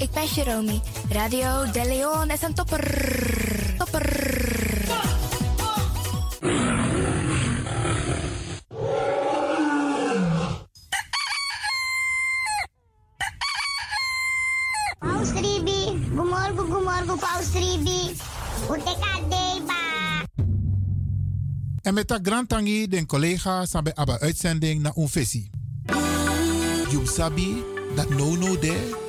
ik ben Jeromy. Radio De Leon is een topper. Topper. Paus Ribi, gumorgo gumorgo Paus Ribi. Utekadeba. En met dat grand tangi den collega sabe aba uitzending na unfesi. You sabi dat no no de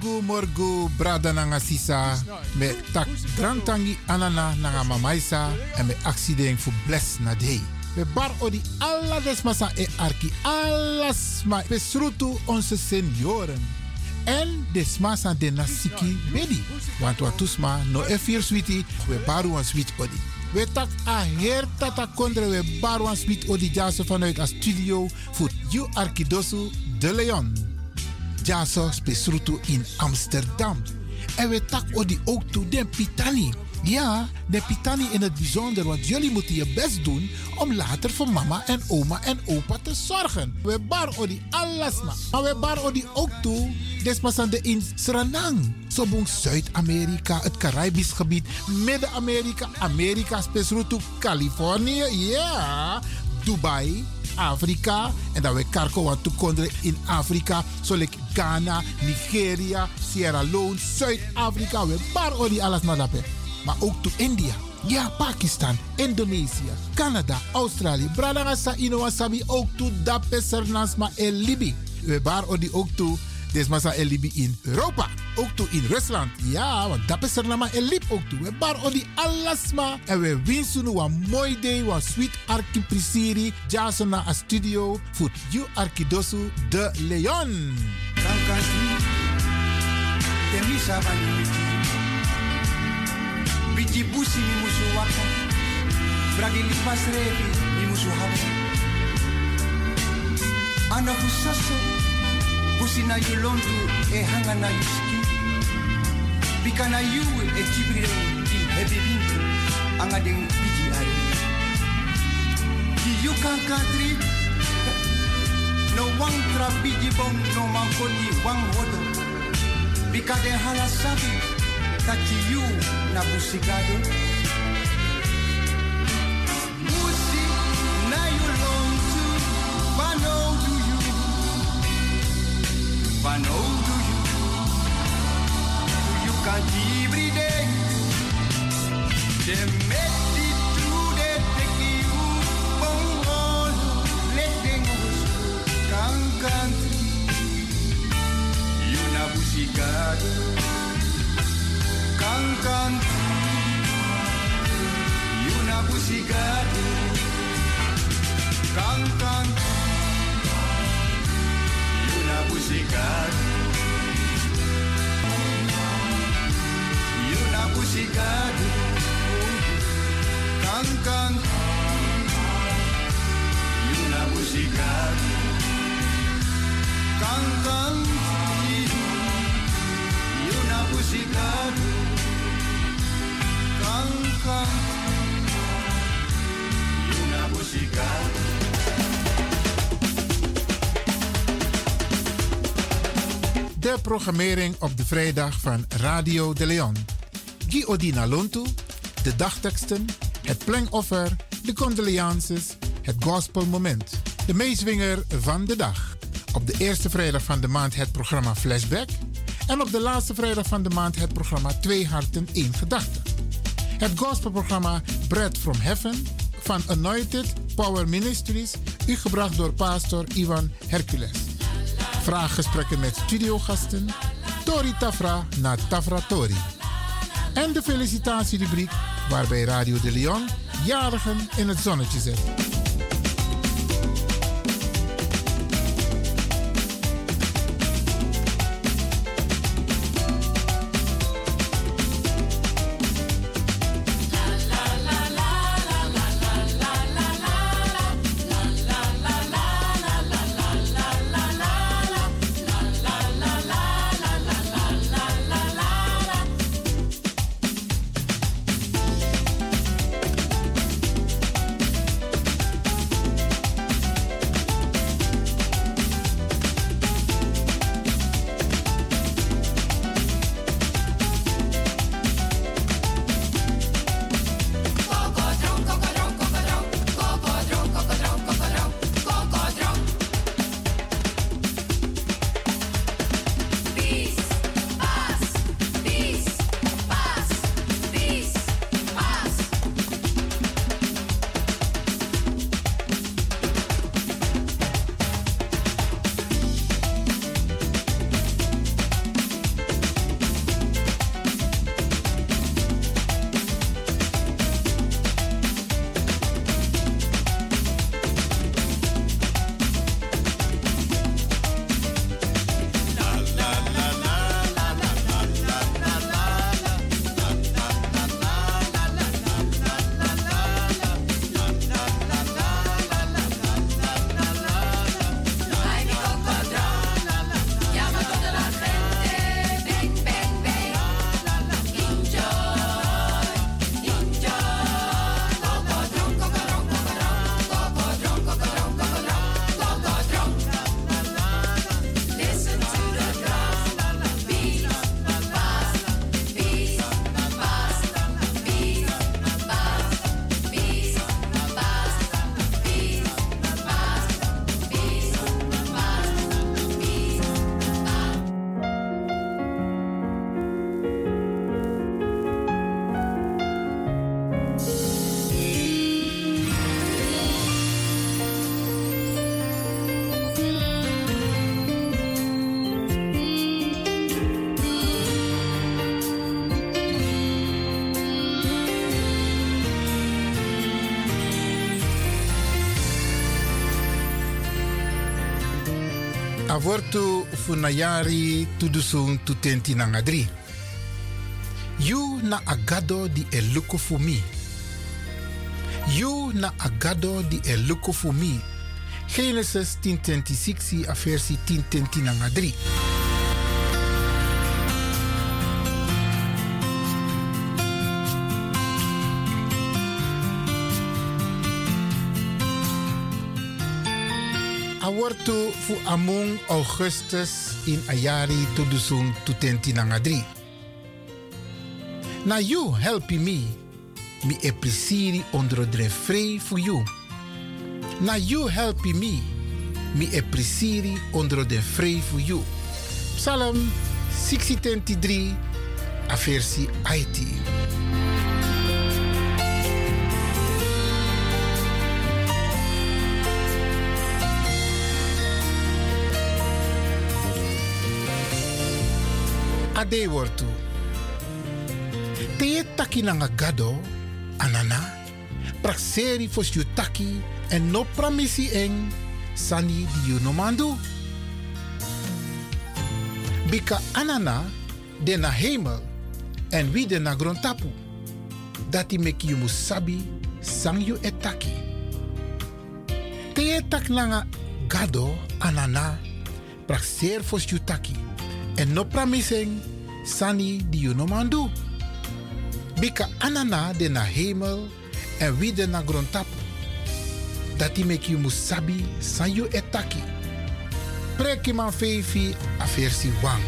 Morgu morgu brada nanga sisa me tak grand tangi anana nanga mamaisa en me accident fu bless na day. We bar odi alla desmasa e arki alles ma besrutu onze senioren. En desmasa de nasiki bedi. Want wat tusma no e vier switi we baru sweet odi. We tak a her tata kondre we baru een sweet odi jaso vanuit a studio voor you arkidosu de Leon. Jaso spesrutu in Amsterdam. En we tak odi ook toe den pitani. Ja, de pitani in het bijzonder, want jullie moeten je best doen om later voor mama en oma en opa te zorgen. We bar odi alles na. Maar we bar odi ook toe, desmasande in Suriname. Sobong Zuid-Amerika, het Caribisch gebied, Midden-Amerika, Amerika, spesrutu Californië, ja, Dubai, Afrika. En dat we karko wat toekonderen in Afrika. Zoals Ghana, Nigeria, Sierra Leone, Zuid-Afrika. We bar alles naar. Maar ook to India. Ja, Pakistan, Indonesië, Canada, Australië. Bradangasa Inowasabi ook to Dape Sernasma en Libi. We bar odi ook toe. Desmasa en Libi in Europa. Ook toe in Rusland. Ja, want Dape Sernama en Lib ook toe. We bar odi alasma. En we winsten een mooi day. Een sweet arki prisiri. Jason na a studio. Voor you arkidosu de Leon. Biji busi mi musu waka. Bragi lipas revi mi musu hawa. Ana fusaso, busi na yulontu e hanga na yuski. Bika na yu e tibrire di hebi bintu. Anga deng biji ari. Ki yu kankatri, no wang tra biji bom no mankoni wang wodo. Bika de halasabi, kati yu na busigado. Musi na you long to, do you, do You na busigado, kankanti. You na busigado, kankanti. You na busigado. You na busigado, kankanti. You na busigado. Kankanti, yun De programmering op de vrijdag van Radio de Leon. Guy Odina Lontu, de dagteksten, het plengoffer, de condolences, het gospelmoment. De meeswinger van de dag. Op de eerste vrijdag van de maand het programma Flashback. En op de laatste vrijdag van de maand het programma Twee Harten, één Gedachte. Het gospelprogramma Bread from Heaven van Anointed Power Ministries, u gebracht door pastor Ivan Hercules. Vraaggesprekken met studiogasten, Tori Tafra na Tafra Tori. En de felicitatierubriek waarbij Radio de Leon jarigen in het zonnetje zet. Avortu funayari tudusun tutenti nangadri. You na agado di eluko fu mi. You na agado di eluko fu mi. Genesis 10:26 a versie 10:10 nangadri. Awortu fu among Augustus in ayari tudusung tutenti nangadri. Na you help me, mi onder de vrij voor you. Na you help me, mi onder de vrij voor you. Psalm 63, a versie. Ade wortu. Te taki nanga gado, anana, prakseri fos yu taki en no pramisi eng sani di yu no mandu. Bika anana de na hemel en wie de na grontapu. Dati meki yu musabi sang yu etaki. Te tak nanga gado, anana, prakser fos yu taki en no pramisen sani di yu no mandu. Bika anana de na hemel en wie de na grontapu. Dati meki yu musabi san yu etaki. Preki man feifi a versi wang.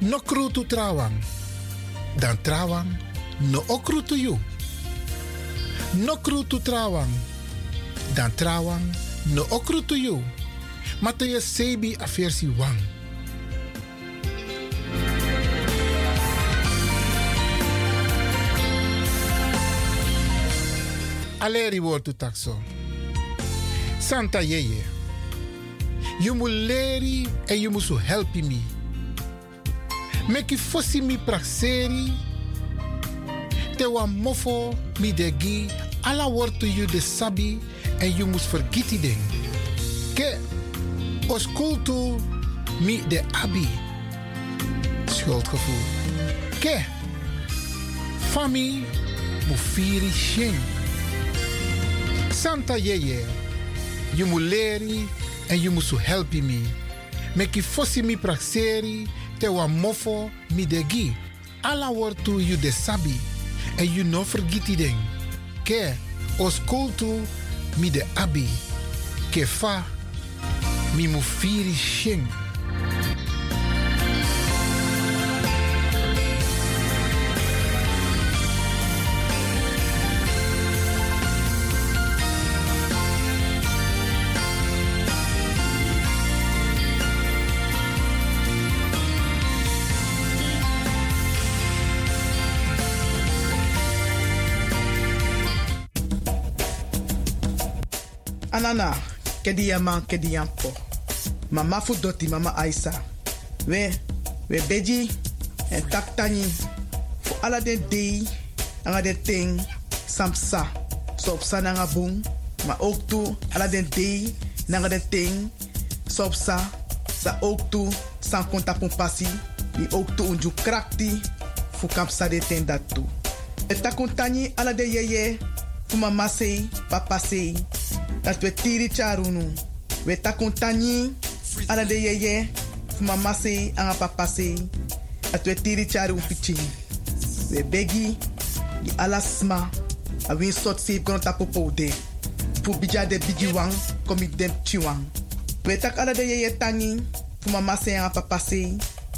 No krutu trawang. Dan trawang no okrutu yu. No krutu trawang. Dan trawang no okrutu yu. Matthew sebi a versi wang. Aleri wordt u takso. Santa Yeye. Je moet leren en je moet helpen me. Meki fosi mi prakseri. Te wa mofo mi degi. Alla wordt u de sabi en je moet vergeten ding. Ke os kultu mi de abi. Schuldgevoel. Ke fami mu firi shing. Santa Yeye. Je moet leren en je moet helpen me. Meki fosi mi prakseri te wa mofo mi degi. Alla wordt tu you de sabi. En you no forgeti ding. Ke os kultu mi de abi. Ke fa mi. Anana, kedi yaman, kedi yampo. Mama fu doti, mama Aisa. We, we beji, en taktani. Fu ala den dei, anga ting, samsa. So op sa nanga. Maar ook toe, ala den dei, nanga den ting, sa. Sa ook toe, san konta pon pasi. Ni ook toe unju krakti, fu kamp sa de ten dat toe. Et takontani ala de yeye, fu mama sei, papa sei. Dat we tiri charunu. We takuntani ala de yeye, mama se, anga papa se, dat we tiri charu pichi. We begi, di ala sma, a win sot se kono tapo de. Fu bija de bigi wang, komi dem chiwang. We tak ala de yeye tangi, fu mama se, anga papa se,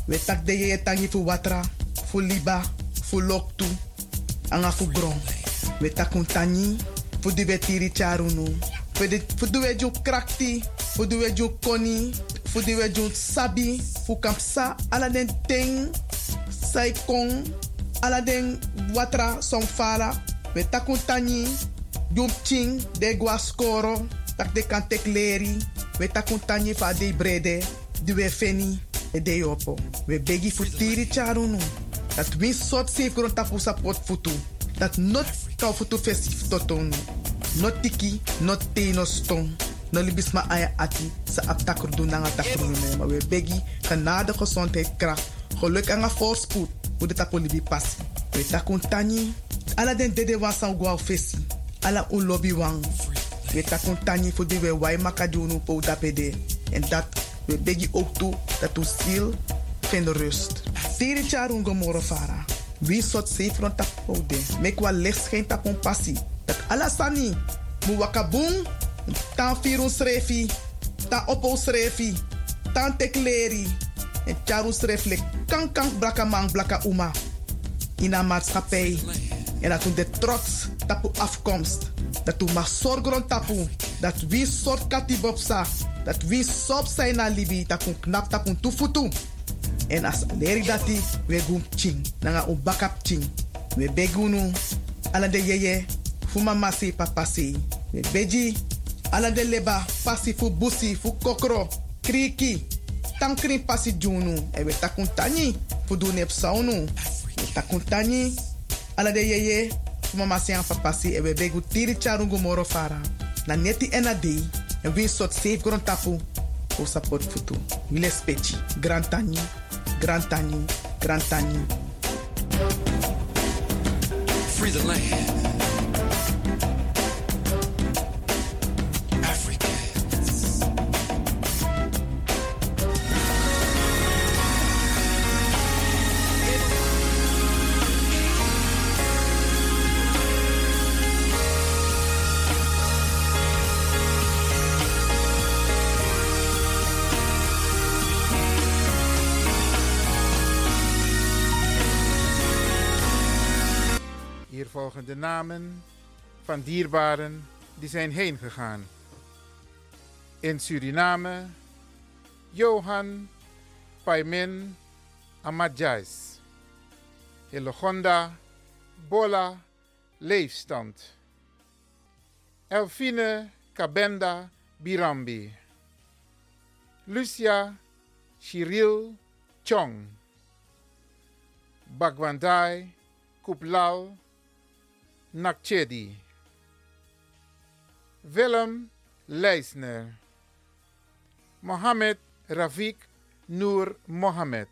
we tak de yeye tangi fu watra, fu liba, fu loktu, anga fu gron. We fu di we tiri charunu. Fu du we ju krakti, fu du we ju koni, fu du we ju sabi, fu kapsa ala den ting, sai kong, ala den watra som fala, we takun tani, jum ching, de gua skoro, tak de kan tek leri, we takun tani fa de brede, du we feni, e de opo. We begi fu tiri charunu, dat win sot safe kron tapu sa pot futu. Dat not foto festif toton. Not tiki, not te, no stong. No libisma aya ati sa aptakru doen nanga takru me. Maar we begi genade gezondheid kracht. Geluk een voorspoed. Hoe de tapo libi passi. We takun tani. Ala den dede wan san gwa fesi. Ala un lobby wang. We takun tani voor die we wai makadunu po dapede. En dat we begi ook toe dat u ziel vindt rust. Tiri charun gomoro fara. Wie sot safe rond tapo de. Mek wa licht geen tapon passi. Dat ala sani. Mu wakabung. Tan firun srefi. Tan opo srefi. Tan tekleri. En charu sreflek. Kan kan blaka man uma. In een maatschappij. En dat de trots tapu afkomst. Dat mag zorgen rond tapu. Dat wie soort katibopsa. Dat wie sop zijn na libi. Dat knap tapu tufutu. En als leri dati, we gum ching. Nanga u bakap ching. We begunu. Ala de yeye. Fu mama se papa se. We beji. Ala de leba. Pasi fu busi. Fu kokro. Kriki. Tankri pasi junu. E we takun tani. Fu du nep saunu. We takun tani. Ala de yeye. Fu mama se an papa se. E we begu tiri charungu moro fara. Na neti ena dei. En we sot safe gron tapu. O support futu. Wile speci. Grand tani. Grand. Free the land. Volgen de namen van dierbaren die zijn heen gegaan. In Suriname, Johan Paimin Amadjais. In Bola Leefstand. Elfine Kabenda Birambi. Lucia Shiril Chong. Bagwandai Kuplal Nakchedi. Willem Leisner. Mohamed Rafik Noor Mohamed.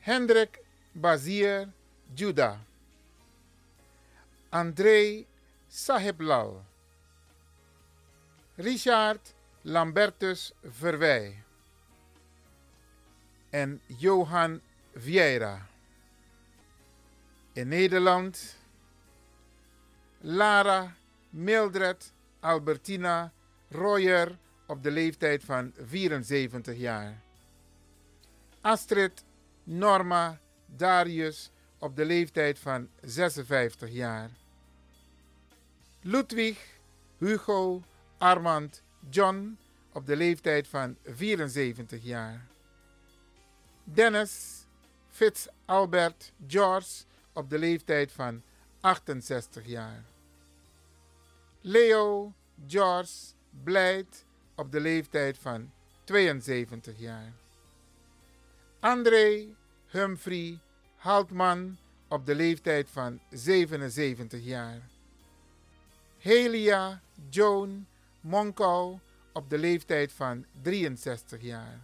Hendrik Bazir Juda. André Sahiblal. Richard Lambertus Verwij. En Johan Vieira. In Nederland Lara Mildred Albertina Royer op de leeftijd van 74 jaar. Astrid Norma Darius op de leeftijd van 56 jaar. Ludwig Hugo Armand John op de leeftijd van 74 jaar. Dennis Fitz Albert George op de leeftijd van 68 jaar. Leo George Blijd op de leeftijd van 72 jaar. André Humphrey Haltman op de leeftijd van 77 jaar. Helia Joan Monkou op de leeftijd van 63 jaar.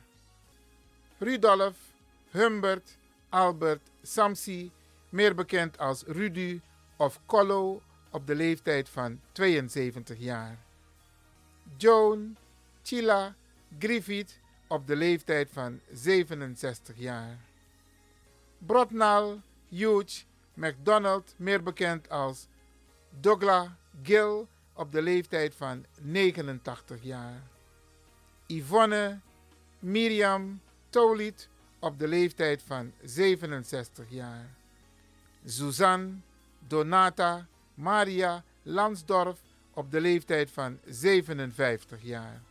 Rudolf Humbert Albert Samsi, meer bekend als Rudy of Collo op de leeftijd van 72 jaar. Joan Chila Griffith op de leeftijd van 67 jaar. Brotnal Hugh MacDonald, meer bekend als Douglas Gill op de leeftijd van 89 jaar. Yvonne Miriam Tolit op de leeftijd van 67 jaar. Suzanne Donata Maria Lansdorf op de leeftijd van 57 jaar.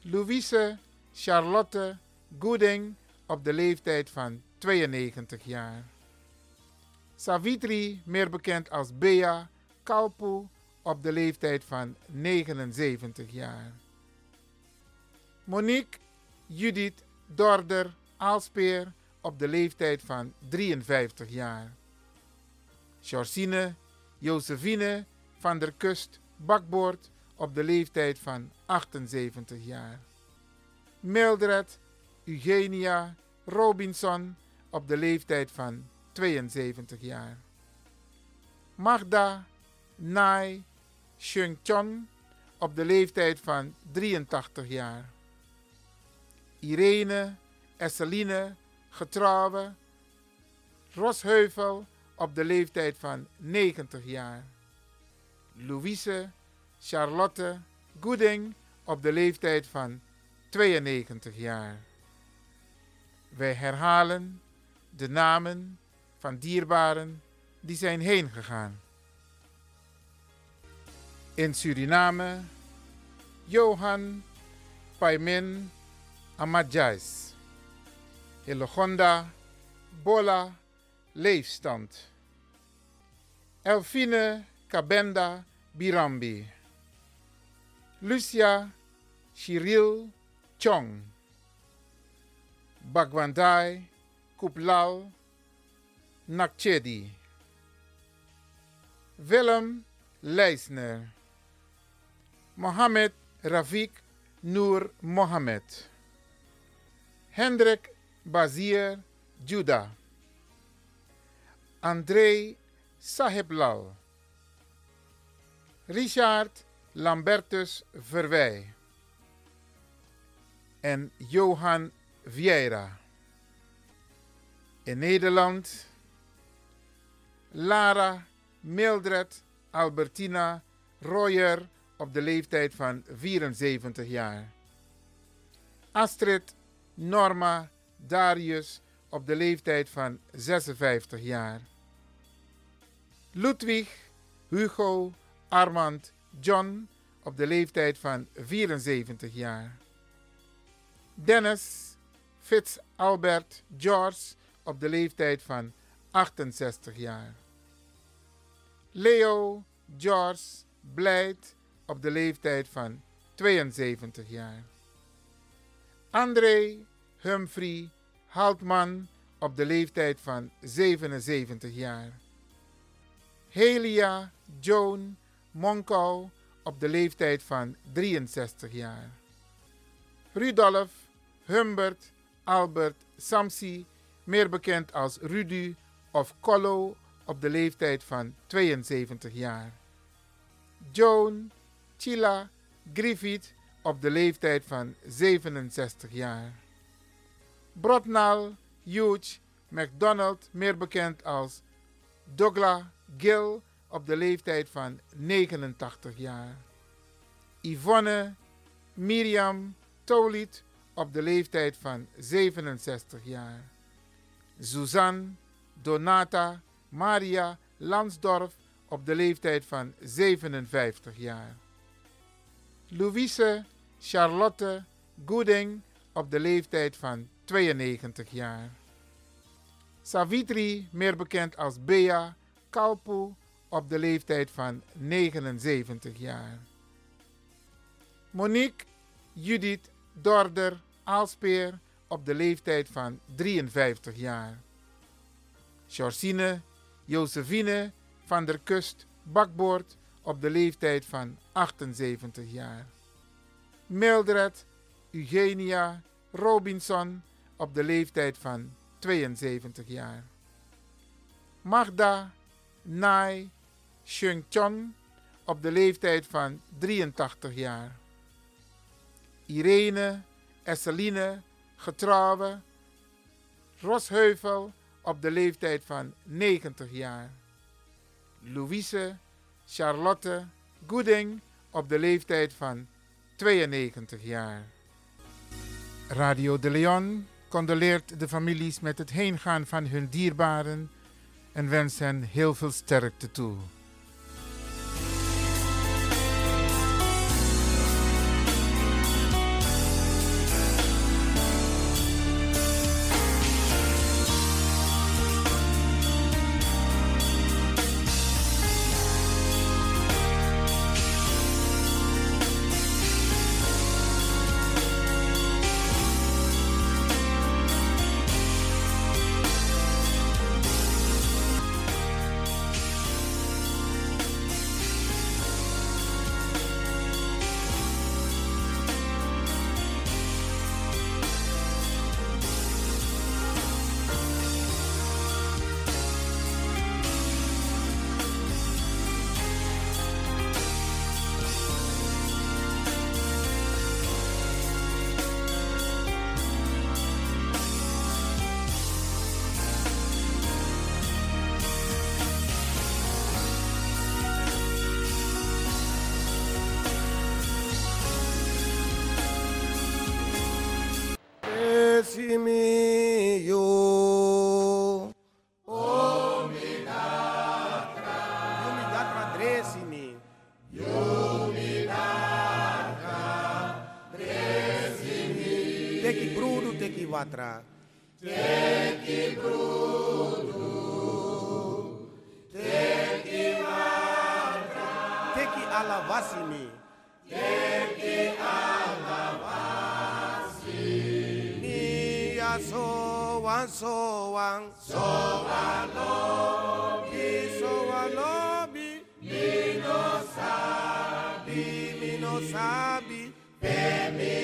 Louise Charlotte Gooding op de leeftijd van 92 jaar. Savitri, meer bekend als Bea Kalpu, op de leeftijd van 79 jaar. Monique Judith Dorder Aalspeer op de leeftijd van 53 jaar. Georgine Josephine van der Kust Bakboord op de leeftijd van 78 jaar. Mildred Eugenia Robinson op de leeftijd van 72 jaar. Magda Nai Chun op de leeftijd van 83 jaar. Irene Esseline Getrouwe Rosheuvel op de leeftijd van 90 jaar. Louise Charlotte Goeding op de leeftijd van 92 jaar. Wij herhalen de namen van dierbaren die zijn heen gegaan. In Suriname, Johan Paimin Amadjais. Hillegonda Bola Leefstand. Elfine Kabenda Birambi. Lucia Shiril Chong. Bagwandai Kuplal Nakchedi. Willem Leisner. Mohammed Rafik Noor Mohammed. Hendrik Bazir Juda. André Sahiblal. Richard Lambertus Verwij. En Johan Vieira. In Nederland Lara Mildred Albertina Royer op de leeftijd van 74 jaar. Astrid Norma Darius op de leeftijd van 56 jaar. Ludwig Hugo Armand John op de leeftijd van 74 jaar. Dennis Fitz Albert George op de leeftijd van 68 jaar. Leo George Blijd op de leeftijd van 72 jaar. André Humphrey Haltman op de leeftijd van 77 jaar. Helia Joan Monkou op de leeftijd van 63 jaar. Rudolf Humbert Albert Samsi, meer bekend als Rudy of Collo op de leeftijd van 72 jaar. Joan Chila Griffith op de leeftijd van 67 jaar. Brotnal Hugh McDonald, meer bekend als Douglas Gill op de leeftijd van 89 jaar. Yvonne Miriam Tolit op de leeftijd van 67 jaar. Suzanne Donata Maria Lansdorf op de leeftijd van 57 jaar. Louise Charlotte Gooding op de leeftijd van 92 jaar. Savitri, meer bekend als Bea Op de leeftijd van 79 jaar. Monique Judith Dorder Aalspeer op de leeftijd van 53 jaar. Georgine Josephine van der Kust Bakboord op de leeftijd van 78 jaar. Mildred Eugenia Robinson op de leeftijd van 72 jaar. Magda Nai Chun op de leeftijd van 83 jaar. Irene Esseline Getrouwe Rosheuvel op de leeftijd van 90 jaar. Louise Charlotte Goeding op de leeftijd van 92 jaar. Radio de Leon condoleert de families met het heengaan van hun dierbaren en wenst hen heel veel sterkte toe. Watra. Teki ala wasimi. Ni ya so wan so wan. So wan lobi. So wan lobi. Mi no sabi. Mi no sabi. Waka suku feni hem. So alobi. Mi no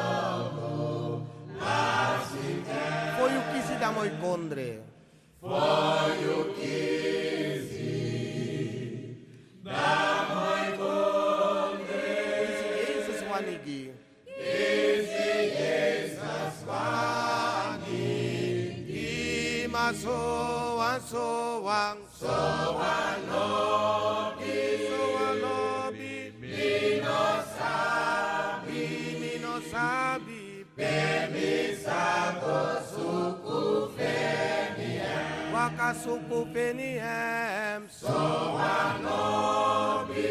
you kisi da moi kondre. For you kisi da moi kondre. Kisi Jesus wanigi. Kisi Jesus wanigi. Ima so wan so wan. So wan lobi. Suku feni hem. So anobi.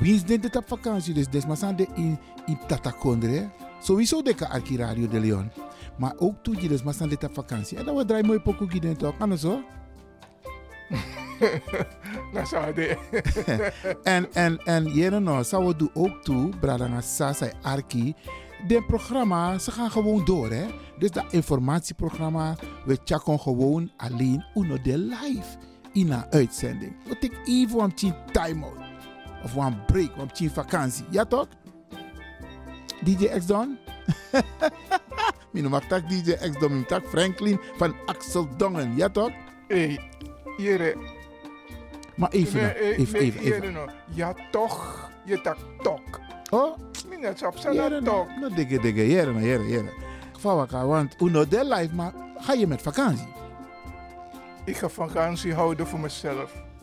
Wie is dit op vakantie? Dus des maar zijn de in in Tatakondre. Sowieso de kan arki Radio de Leon. Maar ook toe je dus zijn dit op vakantie. En dan we draaien mooi pokoe gids toch? Anders zo. Dat zou de. en, en, en jere nou, zou we doen ook toe, Bradanga Sasa Arki. De programma, ze gaan gewoon door, hè. Dus dat informatieprogramma, we checken gewoon alleen uno de live in een uitzending. We take even een tien time-out. Of een break, een tien vakantie. Ja toch? DJ X Don? Mijn noem tak DJ X Don, mijn tak Franklin van Axel Dongen. Ja toch? Hey, jere. Maar even, nou, Nee, eh, even, nee, even, even. jere nou. Ja, toch. Je tak tok. Oh? Minets op zijn tok. no, no digge digge, jere, no, jere, jere. Geval wakker, want uno de life, maar ga je met vakantie? Ik ga vakantie houden voor mezelf.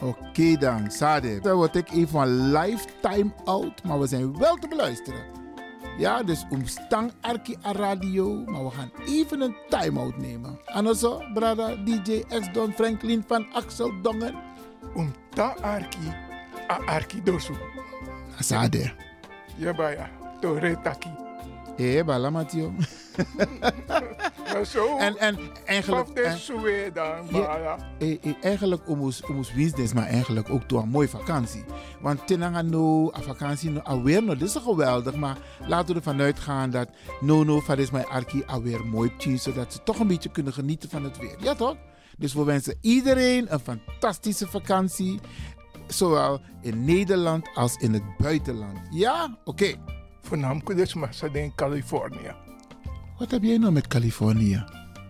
Oké dan, Sade. Dan word ik even een lifetime out, maar we zijn wel te beluisteren. Ja, dus omstang Arki a radio, maar we gaan even een time-out nemen. En zo, brada DJ X Don Franklin van Axel Dongen. Om ta Arki, a Arki dosu. Sade. Ja, baya, to retaki. Eh, bala Matio. Maar zo, En, en eigenlijk... Of de en- suwe dan, Ja, eh, eh, eigenlijk omus omus winstens, maar eigenlijk ook door een mooie vakantie. Want tenanga no, a vakantie no, alweer no, dit is geweldig, maar laten we ervan uitgaan dat no no is mijn arki alweer mooi tien, zodat ze toch een beetje kunnen genieten van het weer. Ja toch? Dus we wensen iedereen een fantastische vakantie, zowel in Nederland als in het buitenland. Ja? Oké. Voornamelijk dus ze in Californië. Wat heb jij nou met Californië?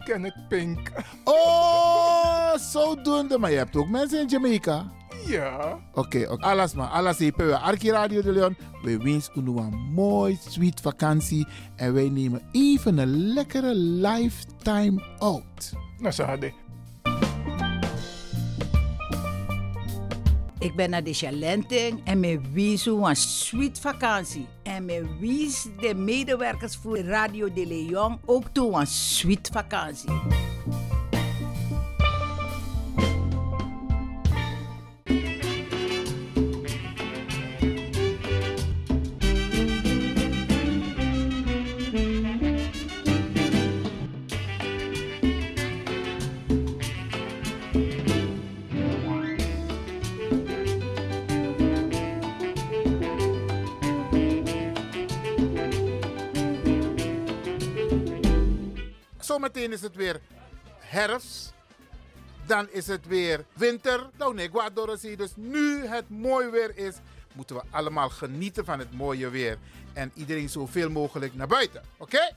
Ken ik Pink. Oh, zodoende. Maar je hebt ook mensen in Jamaica. Ja. Oké, oké. alles maar. Alles Arki Radio de Leon. We wensen u een mooi, sweet vakantie. En wij nemen even een lekkere lifetime out. Nou, hadden. Ik ben naar de Chalenting en me wies een sweet vakantie. En me wies de medewerkers voor Radio de Leon ook toe een sweet vakantie. Weer herfst. dan is het weer winter. Nou nee, Guadorosi. Dus nu het mooi weer is, moeten we allemaal genieten van het mooie weer. En iedereen zoveel mogelijk naar buiten. Oké?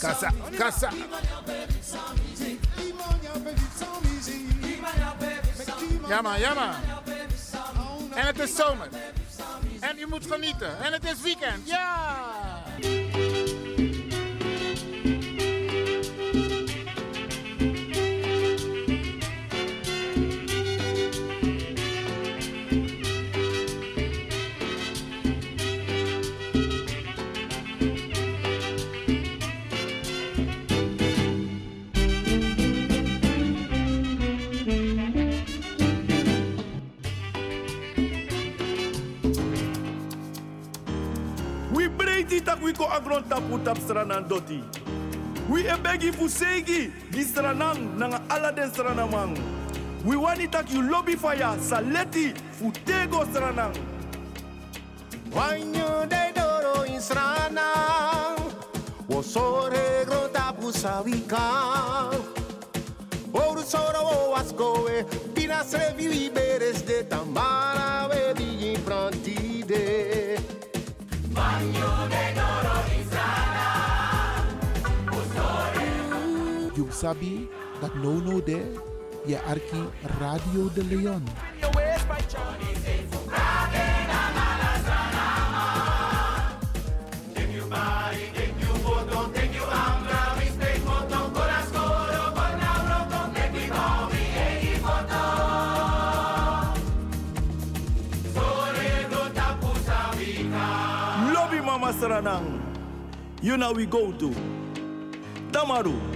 Kassa, kassa. Ja man, ja man. En het is zomer. En je moet genieten. En het is weekend. Ja! Tapu tap stranan doti. We e begi fu segi di stranan nanga ala den stranamang. We wani tak you lobby fire saleti fu tego stranang. Wanyo de doro in srana Wo sore grota pusavika Oru soro o ascoe Pina se vivi beres de tambara ve di imprantide Wanyo de doro in sabi dat no no there, je arki Radio de Leon. Lobby mama stranang. You know we go to. Tamaru,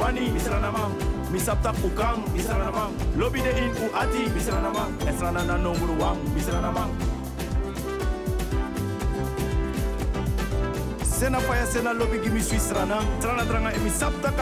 wani misranamang misapta kukang misranamang lobi de in uati misranamang esranana nonguru wang misranamang sena faya sena lobi gimi sui trana tranga emi sapta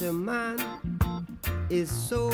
to man is so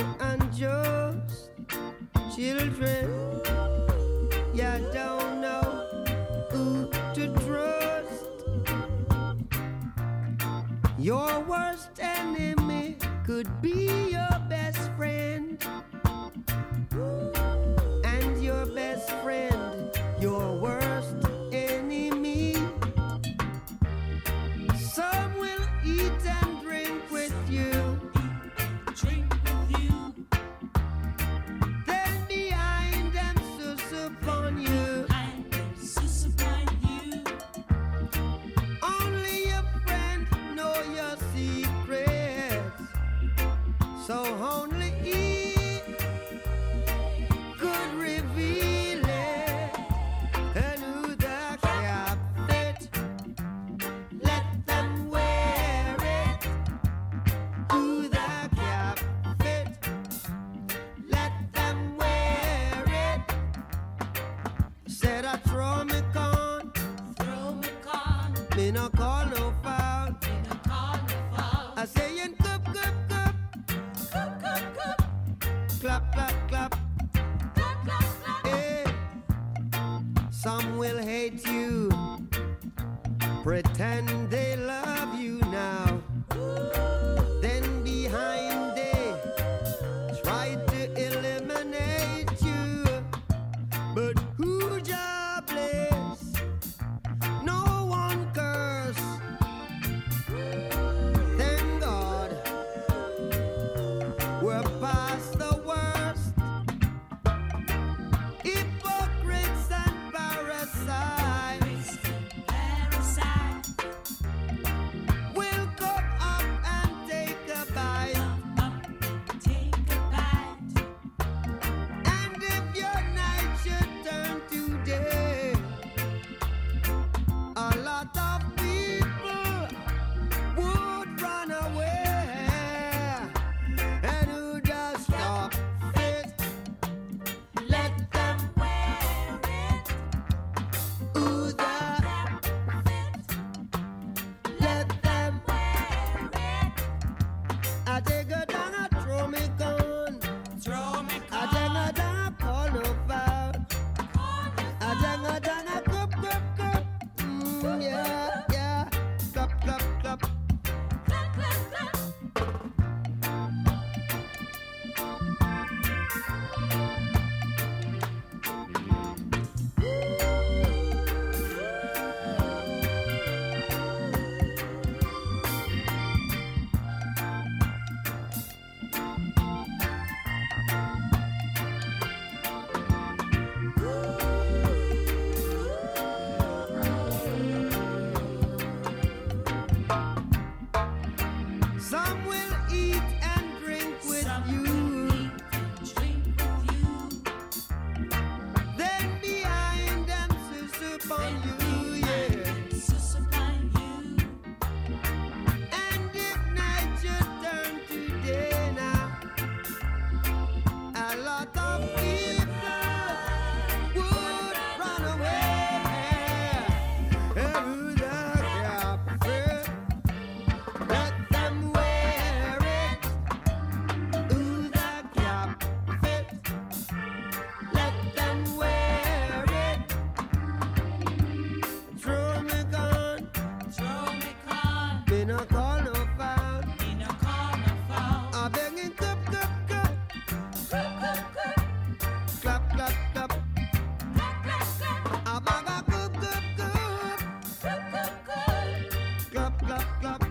clap, clap, clap.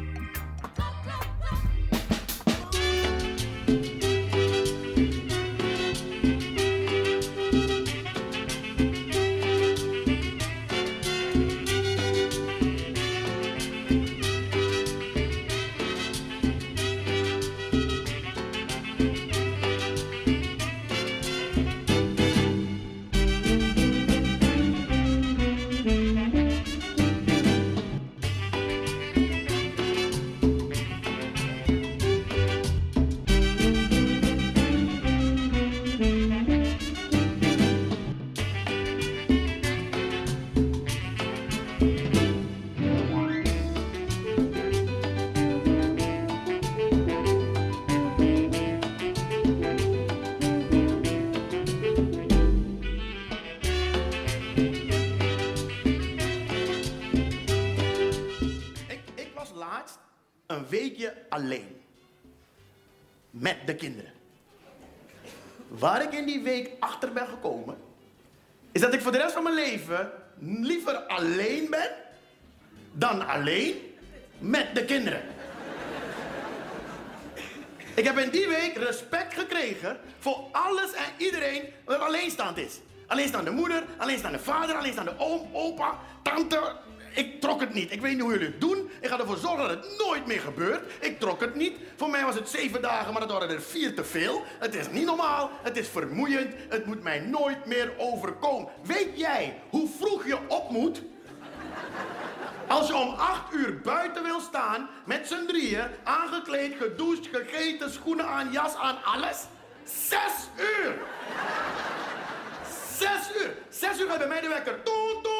Alleen. Met de kinderen. Waar ik in die week achter ben gekomen, is dat ik voor de rest van mijn leven liever alleen ben dan alleen met de kinderen. Ik heb in die week respect gekregen voor alles en iedereen wat alleenstaand is. Alleenstaande moeder, alleenstaande vader, alleenstaande oom, opa, tante. Ik trok het niet. Ik weet niet hoe jullie het doen. Ik ga ervoor zorgen dat het nooit meer gebeurt. Ik trok het niet. Voor mij was het zeven dagen, maar dat waren er vier te veel. Het is niet normaal. Het is vermoeiend. Het moet mij nooit meer overkomen. Weet jij hoe vroeg je op moet als je om acht uur buiten wil staan, met z'n drieën, aangekleed, gedoucht, gegeten, schoenen aan, jas aan, alles? Zes uur! Zes uur! Zes uur gaat bij mij de wekker. Toet.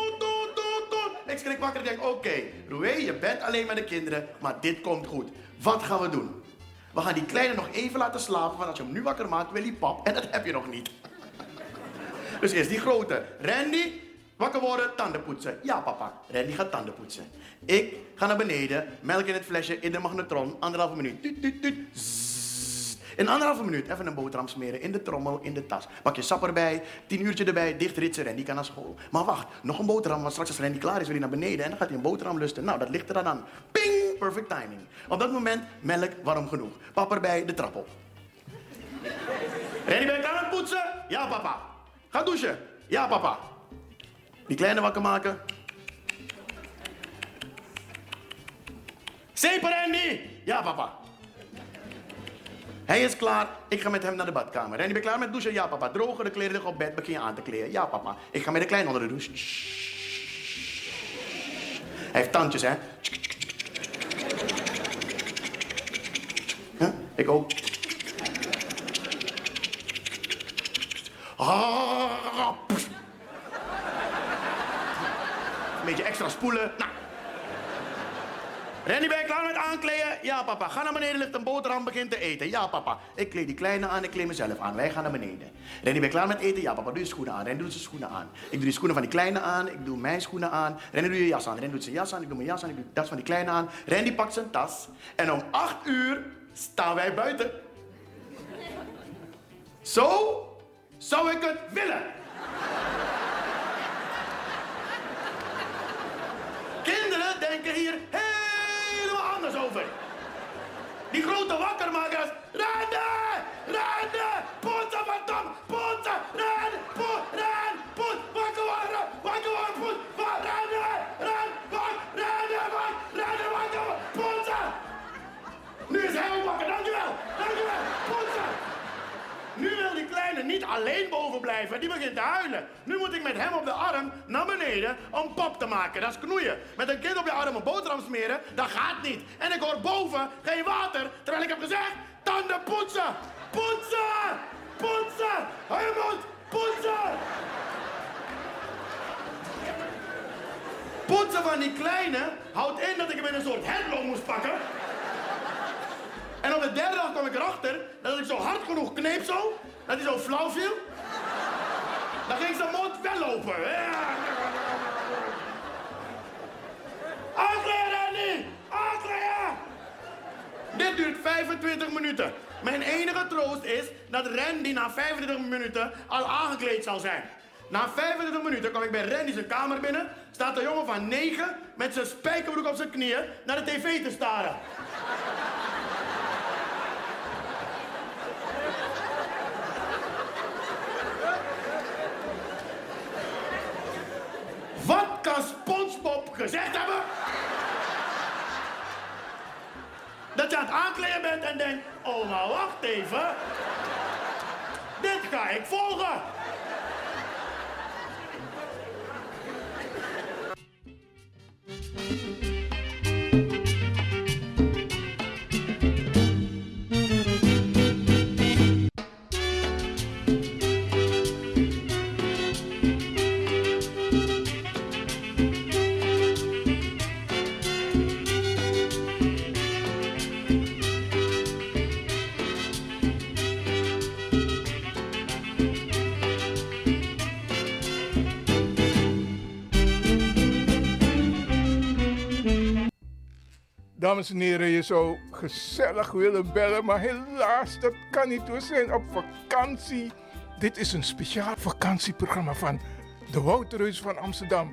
Ik wakker en denk, oké, Roué, je bent alleen met de kinderen, maar dit komt goed. Wat gaan we doen? We gaan die kleine nog even laten slapen, want als je hem nu wakker maakt, wil hij pap. En dat heb je nog niet. Dus eerst die grote. Randy, wakker worden, tanden poetsen. Ja, papa. Randy gaat tanden poetsen. Ik ga naar beneden, melk in het flesje, in de magnetron, anderhalve minuut. In anderhalve minuut even een boterham smeren in de trommel, in de tas. Pak je sap erbij, tien uurtje erbij, dicht ritsen, Randy kan naar school. Maar wacht, nog een boterham, want straks als Randy klaar is, wil hij naar beneden en dan gaat hij een boterham lusten. Nou, dat ligt er dan aan. Ping, perfect timing. Op dat moment, melk warm genoeg. Pap erbij, de trap op. Randy, ben je klaar met poetsen? Ja, papa. Ga douchen? Ja, papa. Die kleine wakker maken. Zeeper, Randy? Ja, papa. Hij is klaar. Ik ga met hem naar de badkamer. Ben je klaar met douchen? Ja, papa. Drogen de kleren liggen op bed. Begin je aan te kleden. Ja, papa. Ik ga met de kleine onder de douche. Hij heeft tandjes, hè? Ik ook. Ah. Een beetje extra spoelen. Nou. Randy, ben je klaar met aankleden? Ja, papa. Ga naar beneden, ligt een boterham, begin te eten. Ja, papa. Ik kleed die kleine aan, ik kleed mezelf aan. Wij gaan naar beneden. Randy, ben je klaar met eten? Ja, papa. Doe je schoenen aan. Randy doet zijn schoenen aan. Ik doe de schoenen van die kleine aan, ik doe mijn schoenen aan. Randy, doe je jas aan. Randy doet zijn jas aan, ik doe mijn jas aan, ik doe tas van die kleine aan. Randy pakt zijn tas. En om acht uur staan wij buiten. Zo zou ik het willen. Kinderen denken hier anders over. Die grote wakkermakers. Rennen! Rennen! Poetsen van Tom! Poetsen! Ren! Poet! Ren! Poet! Wakker worden! Wakker worden! Poet! Wa- Rennen! Ren! Wak! Rennen! Wak! Rennen! Wakker worden! Poetsen! Nu is hij ook wakker. Dankjewel! Dankjewel! Poetsen! Nu wil die kleine niet alleen boven blijven. Die begint te huilen. Nu moet ik met hem op de arm naar beneden om pop te maken. Dat is knoeien. Met een kind op je arm een boterham smeren, dat gaat niet. En ik hoor boven geen water, terwijl ik heb gezegd, tanden poetsen. Poetsen! Poetsen! Je mond! Poetsen! Poetsen van die kleine houdt in dat ik hem in een soort headlock moest pakken. En op de derde dag kwam ik erachter dat ik zo hard genoeg kneep zo, dat hij zo flauw viel. Dan ging zijn mond wel open. Ja. Aankleden, Randy! Aankleden! Dit duurt 25 minuten. Mijn enige troost is dat Randy na 25 minuten al aangekleed zal zijn. Na 25 minuten kwam ik bij Randy zijn kamer binnen. Staat een jongen van 9 met zijn spijkerbroek op zijn knieën naar de tv te staren. Wat kan SpongeBob gezegd hebben? Dat je aan het aankleden bent en denkt, oh maar wacht even. Dit ga ik volgen. Dames en heren, je zou gezellig willen bellen, maar helaas, dat kan niet. We zijn op vakantie. Dit is een speciaal vakantieprogramma van de Wouterhuis van Amsterdam,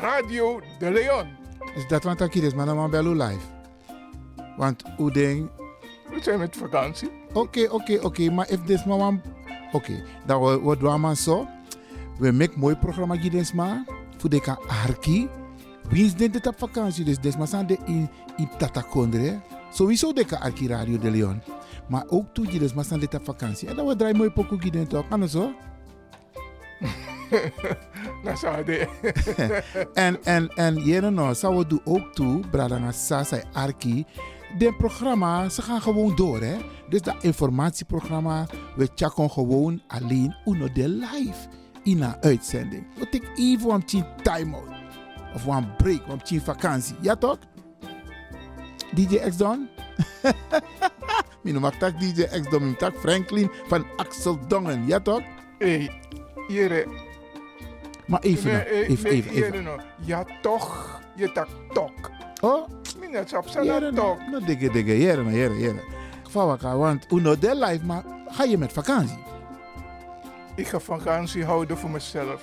Radio de Leon. Is dat wat ik is, maar dan bellen live. Want hoe ding... We zijn met vakantie. Oké, oké, oké. Maar if this one... Oké, dan doen we maar zo. We maken mooi programma gids maar. Voor de kan arki. Wie is dit op vakantie? Dus des maar zijn de in, in Tatakondre. Sowieso de kan arki Radio de Leon. Maar ook toe je zijn dit op vakantie. En dan we draaien mooi pokoe gids toch? Kan het zo? Nou, zou de. en, en, en jere nou, zou we doen ook toe, Bradanga Sasa Arki. De programma, ze gaan gewoon door, hè. Dus dat informatieprogramma, we checken gewoon alleen uno de live in een uitzending. We take even een time-out. Of een break, een vakantie. Ja toch? DJ X Don? Mijn mag tak DJ X Don, mijn tak Franklin van Axel Dongen. Ja toch? Hey, jere. Maar even, Nee, nou, eh, even, even, even. jere nou. Ja, toch. Je tak tok. Oh? Sap sa Jere, na tok. nou, dikke, dikke, jere, nou, jere, jere. Vawaka, want uno de live, maar ga je met vakantie? Ik ga vakantie houden voor mezelf.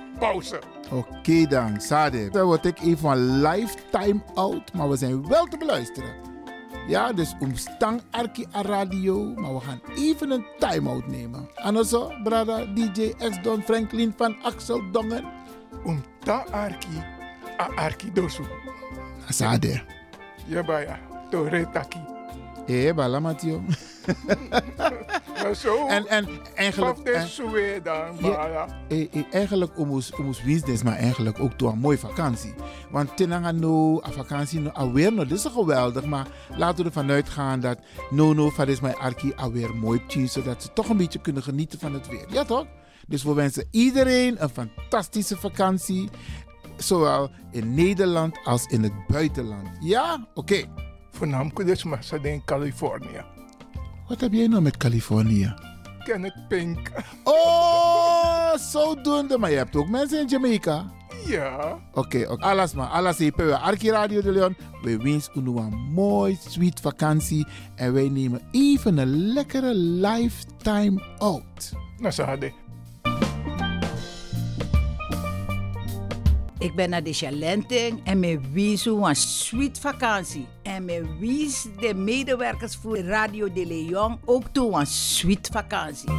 pauze. oké dan, Sade. Dan word ik even een lifetime out, maar we zijn wel te beluisteren. Ja, dus omstang Arki a radio, maar we gaan even een time-out nemen. En zo, brada DJ X Don Franklin van Axel Dongen. Om ta Arki, a Arki dosu. Sade. Ja, baya. Tore taki. Eh, bala Matio. Maar zo. En, en eigenlijk... Dan, Ja, eh, eh, eigenlijk omus omus business, maar eigenlijk ook door een mooie vakantie. Want tenanga no, a vakantie no, alweer no, dit is geweldig, maar laten we ervan uitgaan dat no no van is mijn arki alweer mooi tien, zodat ze toch een beetje kunnen genieten van het weer. Ja toch? Dus we wensen iedereen een fantastische vakantie, zowel in Nederland als in het buitenland. Ja? Oké. Maar ze in Californië. Wat heb jij nou met Californië? Kenneth Pink. Oh, zodoende. Maar je hebt ook mensen in Jamaica. Ja. Oké, oké. alles maar. Alles even. We Arki Radio de Leon. We wensen u een mooi, sweet vakantie. En wij nemen even een lekkere lifetime out. Nou. Ik ben naar de Chalenting en me wies een sweet vakantie. En me wies de medewerkers voor Radio de Leon ook toe een sweet vakantie.